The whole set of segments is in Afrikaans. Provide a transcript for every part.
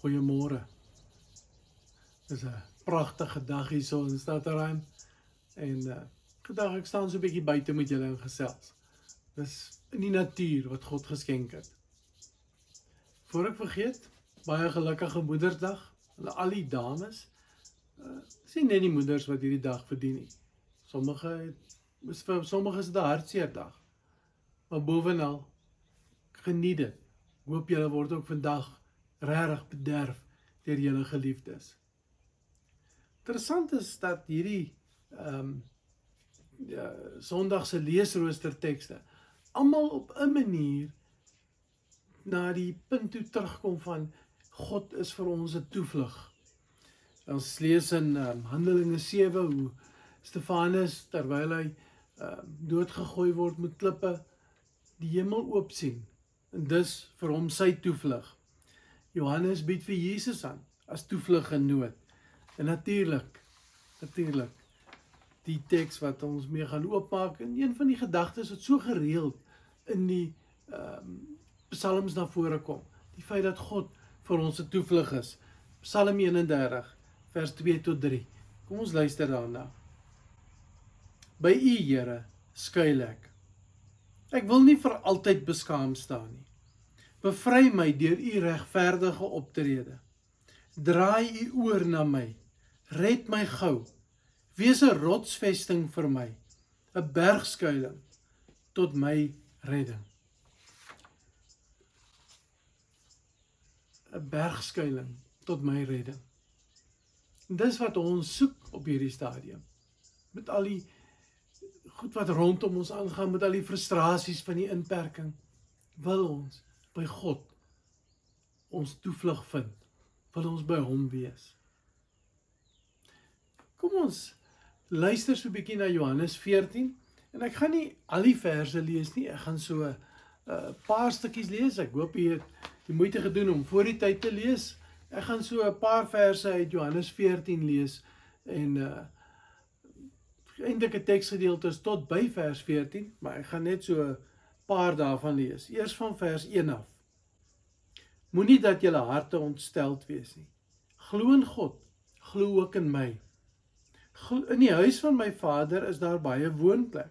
Goeiemôre. Dis 'n pragtige dag hier so in Stadterheim. En uh gedag ek staan so 'n bietjie buite met julle in gesels. Dis in die natuur wat God geskenk het. Voor ek vergeet, baie gelukkige Moedersdag aan al die dames. Uh sien net die moeders wat hierdie dag verdien nie. Sommige het is vir sommige is dit 'n hartseer dag. Maar bovenal geniet dit. Hoop julle word ook vandag regtig bederf deur julle geliefdes. Interessant is dat hierdie ehm um, ja Sondag se leesrooster tekste almal op 'n manier na die punt toe terugkom van God is vir ons 'n toevlug. Ons lees in um, Handelinge 7 hoe Stefanus terwyl hy um, doodgegooi word met klippe die hemel oop sien en dus vir hom sy toevlug. Johannes bied vir Jesus aan as toevlug in nood. En natuurlik, natuurlik die teks wat ons mee gaan oopmaak en een van die gedagtes wat so gereeld in die ehm um, psalms na vore kom. Die feit dat God vir ons 'n toevlug is. Psalm 31 vers 2 tot 3. Kom ons luister daarna. By U Here skuil ek. Ek wil nie vir altyd beskaam staan nie. Bevry my deur u regverdige optrede. Draai u oor na my. Red my gou. Wees 'n rotsvesting vir my, 'n bergskuilings tot my redding. 'n Bergskuiling tot my redding. Dis wat ons soek op hierdie stadium. Met al die goed wat rondom ons aangaan, met al die frustrasies van die inperking, wil ons by God ons toevlug vind, wil ons by hom wees. Kom ons luister so 'n bietjie na Johannes 14 en ek gaan nie al die verse lees nie, ek gaan so 'n uh, paar stukkies lees. Ek hoop jy het die moeite gedoen om voor die tyd te lees. Ek gaan so 'n paar verse uit Johannes 14 lees en uh eindelike teksgedeeltes tot by vers 14, maar ek gaan net so paar daarvan lees. Eers van vers 1 af. Moenie dat julle harte ontsteld wees nie. Glo in God, glo ook in my. In die huis van my Vader is daar baie woonplek.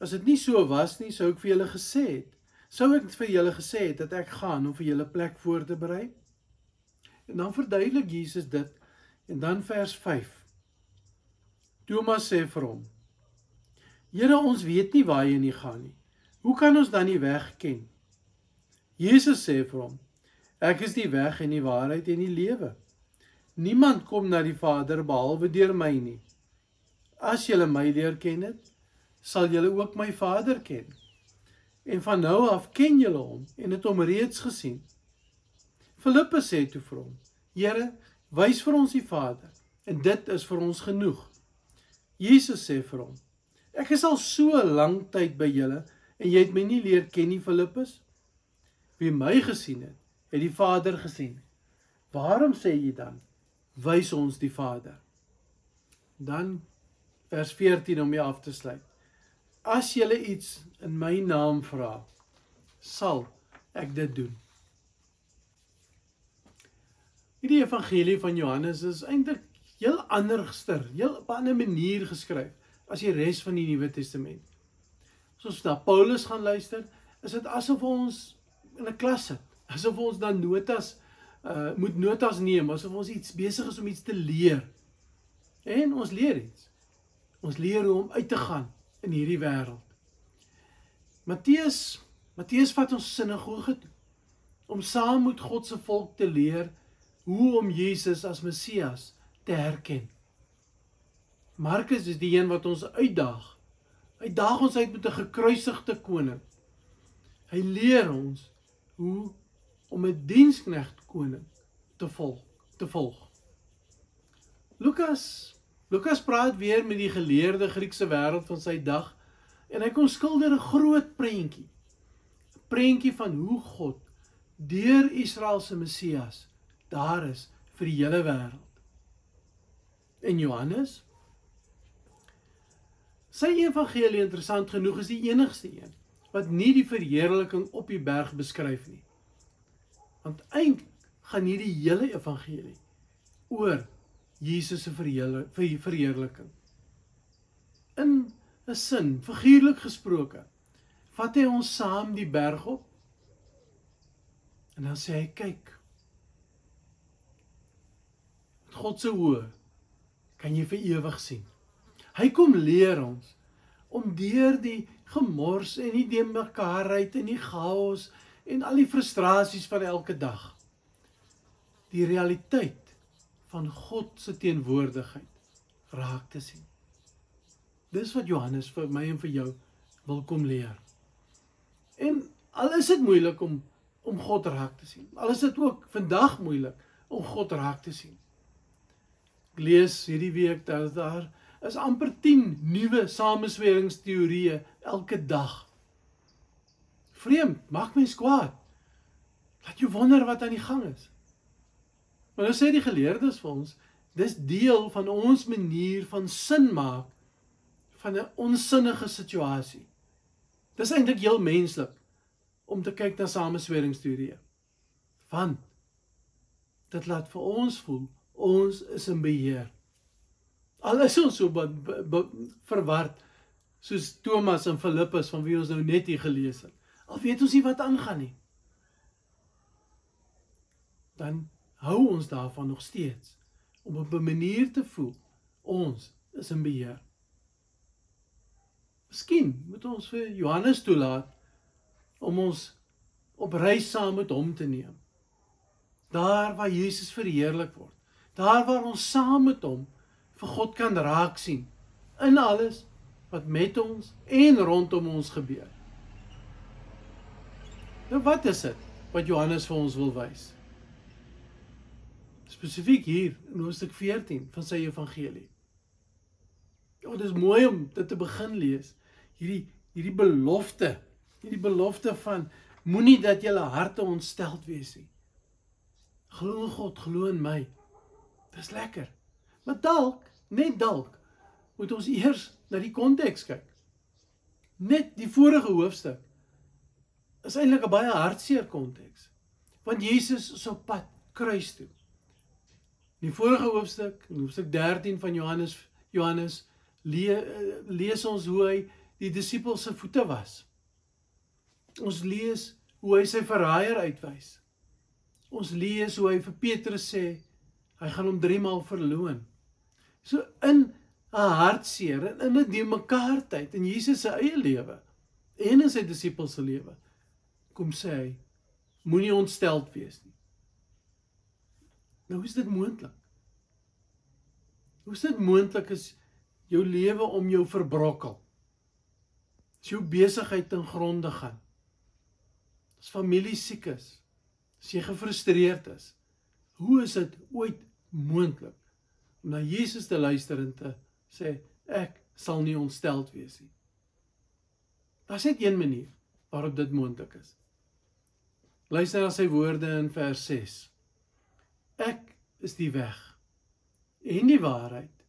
As dit nie so was nie, sou ek vir julle gesê het. Sou ek vir julle gesê het dat ek gaan om vir julle plek voor te berei? En dan verduidelik Jesus dit en dan vers 5. Thomas sê vir hom: Here, ons weet nie waar jy nie gaan nie. Hoe kan ons dan die weg ken? Jesus sê vir hom: Ek is die weg en die waarheid en die lewe. Niemand kom na die Vader behalwe deur my nie. As julle my leer ken het, sal julle ook my Vader ken. En van nou af ken julle hom en het hom reeds gesien. Filippus sê toe vir hom: Here, wys vir ons die Vader en dit is vir ons genoeg. Jesus sê vir hom: Ek is al so lank tyd by julle En jy het my nie leer ken nie Filippus? Wie my gesien het, het die Vader gesien. Waarom sê jy dan wys ons die Vader? Dan vers 14 om jy af te sluit. As jy iets in my naam vra, sal ek dit doen. Hierdie evangelie van Johannes is eintlik heel anderster, heel op 'n ander manier geskryf as die res van die Nuwe Testament soos na Paulus gaan luister, is dit asof ons in 'n klas sit. Asof ons dan notas uh moet notas neem, asof ons iets besig is om iets te leer. En ons leer iets. Ons leer hoe om uit te gaan in hierdie wêreld. Matteus, Matteus vat ons sinagoge toe om saam met God se volk te leer hoe om Jesus as Messias te herken. Markus is die een wat ons uitdaag Hy daag ons uit met 'n gekruisigde koning. Hy leer ons hoe om 'n diensknegt koning te volg, te volg. Lukas Lukas praat weer met die geleerde Griekse wêreld van sy dag en hy kom skilder 'n groot prentjie. 'n Prentjie van hoe God deur Israel se Messias daar is vir die hele wêreld. En Johannes Sy evangelie interessant genoeg is die enigste een wat nie die verheerliking op die berg beskryf nie. Want eintlik gaan hierdie hele evangelie oor Jesus se verheerliking. In 'n sin, figuurlik gesproke, vat hy ons saam die berg op. En dan sê hy, kyk. God se oë kan jy vir ewig sien. Hy kom leer ons om deur die gemors en die deemekaarheid en die chaos en al die frustrasies van elke dag die realiteit van God se teenwoordigheid raak te sien. Dis wat Johannes vir my en vir jou wil kom leer. En al is dit moeilik om om God raak te sien. Al is dit ook vandag moeilik om God raak te sien. Ek lees hierdie week dat daar is amper 10 nuwe samesweringsteorieë elke dag. Vreemd, maak mens kwaad. Laat jou wonder wat aan die gang is. Maar nou sê die geleerdes vir ons, dis deel van ons manier van sin maak van 'n onsinnige situasie. Dis eintlik heel menslik om te kyk na samesweringsteorieë. Want dit laat vir ons voel ons is in beheer. Al is ons so verward soos Thomas en Filippus van wie ons nou net hier gelees het. Al weet ons nie wat aangaan nie. Dan hou ons daarvan nog steeds om op 'n manier te voel ons is in beheer. Miskien moet ons vir Johannes toelaat om ons op reis saam met hom te neem. Daar waar Jesus verheerlik word. Daar waar ons saam met hom vir God kan raak sien in alles wat met ons en rondom ons gebeur. Nou wat is dit wat Johannes vir ons wil wys? Spesifiek hier in Hoofstuk 14 van sy evangelie. Ja, dit is mooi om dit te begin lees. Hierdie hierdie belofte, hierdie belofte van moenie dat julle harte ontsteld wees nie. Glo in God, glo in my. Dis lekker. Maar dalk, net dalk, moet ons eers na die konteks kyk. Net die vorige hoofstuk is eintlik 'n baie hartseer konteks. Want Jesus is op pad kruis toe. In die vorige hoofstuk, in hoofstuk 13 van Johannes Johannes le, lees ons hoe hy die disippels se voete was. Ons lees hoe hy sy verraaier uitwys. Ons lees hoe hy vir Petrus sê hy gaan hom 3 maal verloon. So in 'n hartseer en in 'n die mekaar tyd in Jesus se eie lewe en in sy disippels se lewe kom sê hy moenie ontsteld wees nie. Nou is dit moontlik. Hoe is dit moontlik as jou lewe om jou verbrokkel? As jou besigheid ten gronde gaan. As familie siek is. As jy gefrustreerd is. Hoe is dit ooit moontlik om na Jesus te luister en te sê ek sal nie ontsteld wees nie. Daar's net een manier waarop dit moontlik is. Luister na sy woorde in vers 6. Ek is die weg en die waarheid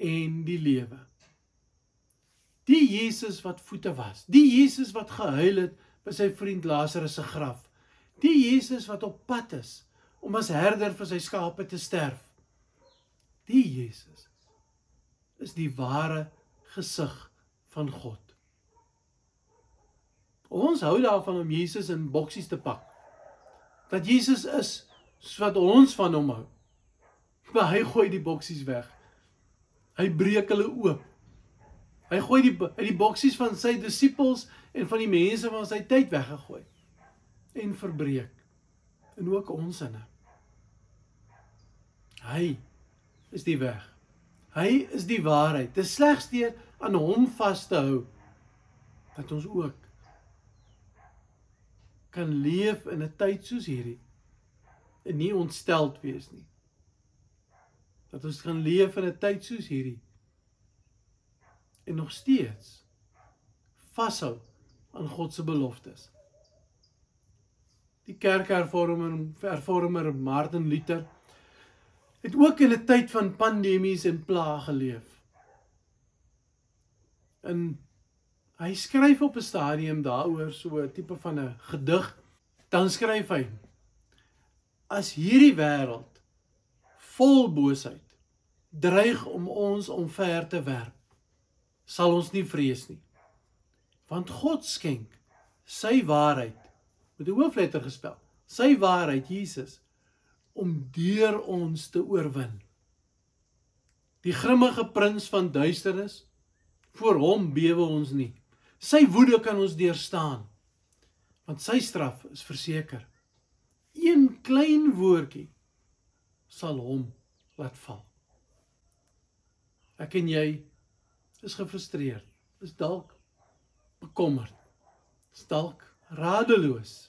en die lewe. Die Jesus wat voete was, die Jesus wat gehuil het by sy vriend Lazarus se graf. Die Jesus wat op pad is om as herder vir sy skape te sterf. Die Jesus is die ware gesig van God. Ons hou daarvan om Jesus in boksies te pak. Dat Jesus is soos wat ons van hom hou. Maar hy gooi die boksies weg. Hy breek hulle oop. Hy gooi die uit die boksies van sy disippels en van die mense van sy tyd weggegooi en verbreek. En ook ons inne. Hy is die weg. Hy is die waarheid. Dit is slegs deur aan hom vas te hou dat ons ook kan leef in 'n tyd soos hierdie en nie ontsteld wees nie. Dat ons kan leef in 'n tyd soos hierdie en nog steeds vashou aan God se beloftes. Die kerkhervormer hervormer Martin Luther het ook in 'n tyd van pandemies en plaag geleef. En hy skryf op 'n stadium daaroor so 'n tipe van 'n gedig. Dan skryf hy: as hierdie wêreld vol boosheid dreig om ons omver te werp, sal ons nie vrees nie. Want God skenk sy waarheid met 'n hoofletter gespel. Sy waarheid Jesus om deur ons te oorwin. Die grimmige prins van duisternis voor hom bewe ons nie. Sy woede kan ons deurstaan. Want sy straf is verseker. Een klein woordjie sal hom laat val. Ek en jy is gefrustreerd. Is dalk bekommerd. Is dalk radeloos.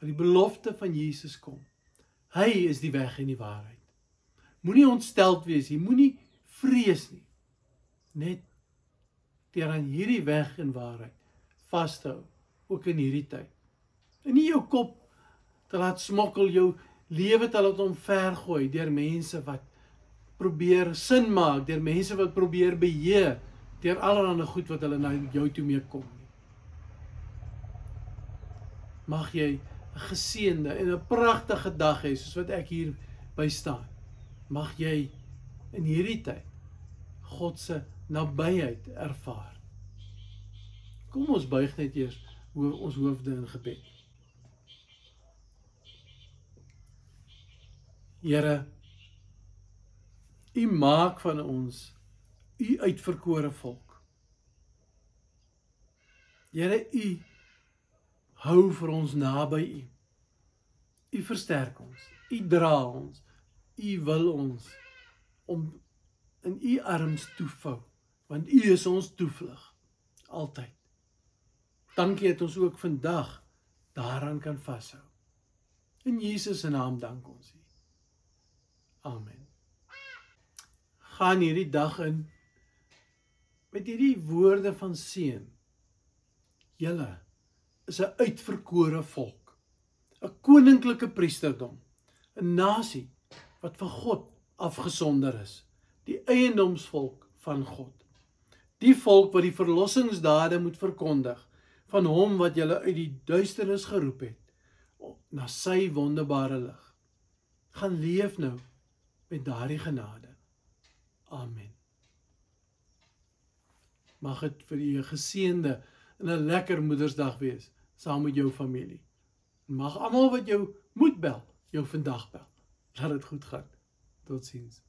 Maar die belofte van Jesus kom. Hy is die weg en die waarheid. Moenie ontsteld wees nie, moenie vrees nie. Net deur aan hierdie weg en waarheid vashou ook in hierdie tyd. En nie jou kop te laat smokkel jou lewe te laat omvergooi deur mense wat probeer sin maak, deur mense wat probeer beheer deur allerlei goed wat hulle na jou toe mee kom. Mag jy geseënde en 'n pragtige dag hê soos wat ek hier by staan. Mag jy in hierdie tyd God se nabyheid ervaar. Kom ons buig net eers oor ons hoofde in gebed. Here, U maak van ons U uitverkore volk. Here, U hou vir ons naby U. U versterk ons. U dra ons. U wil ons om in U arms toevou, want U is ons toevlug altyd. Dankie dat ons ook vandag daaraan kan vashou. In Jesus se naam dank ons U. Amen. Gaan hierdie dag in met hierdie woorde van seën. Julle is 'n uitverkore volk, 'n koninklike priesterdom, 'n nasie wat vir God afgesonder is, die eiendomsvolk van God. Die volk wat die verlossingsdade moet verkondig van hom wat julle uit die duisternis geroep het na sy wonderbare lig. Gaan leef nou met daardie genade. Amen. Mag dit vir u 'n geseënde en 'n lekker Moedersdag wees saam met jou familie. Mag almal wat jou moet bel, jou vandag bel. Laat dit goed gaan. Totsiens.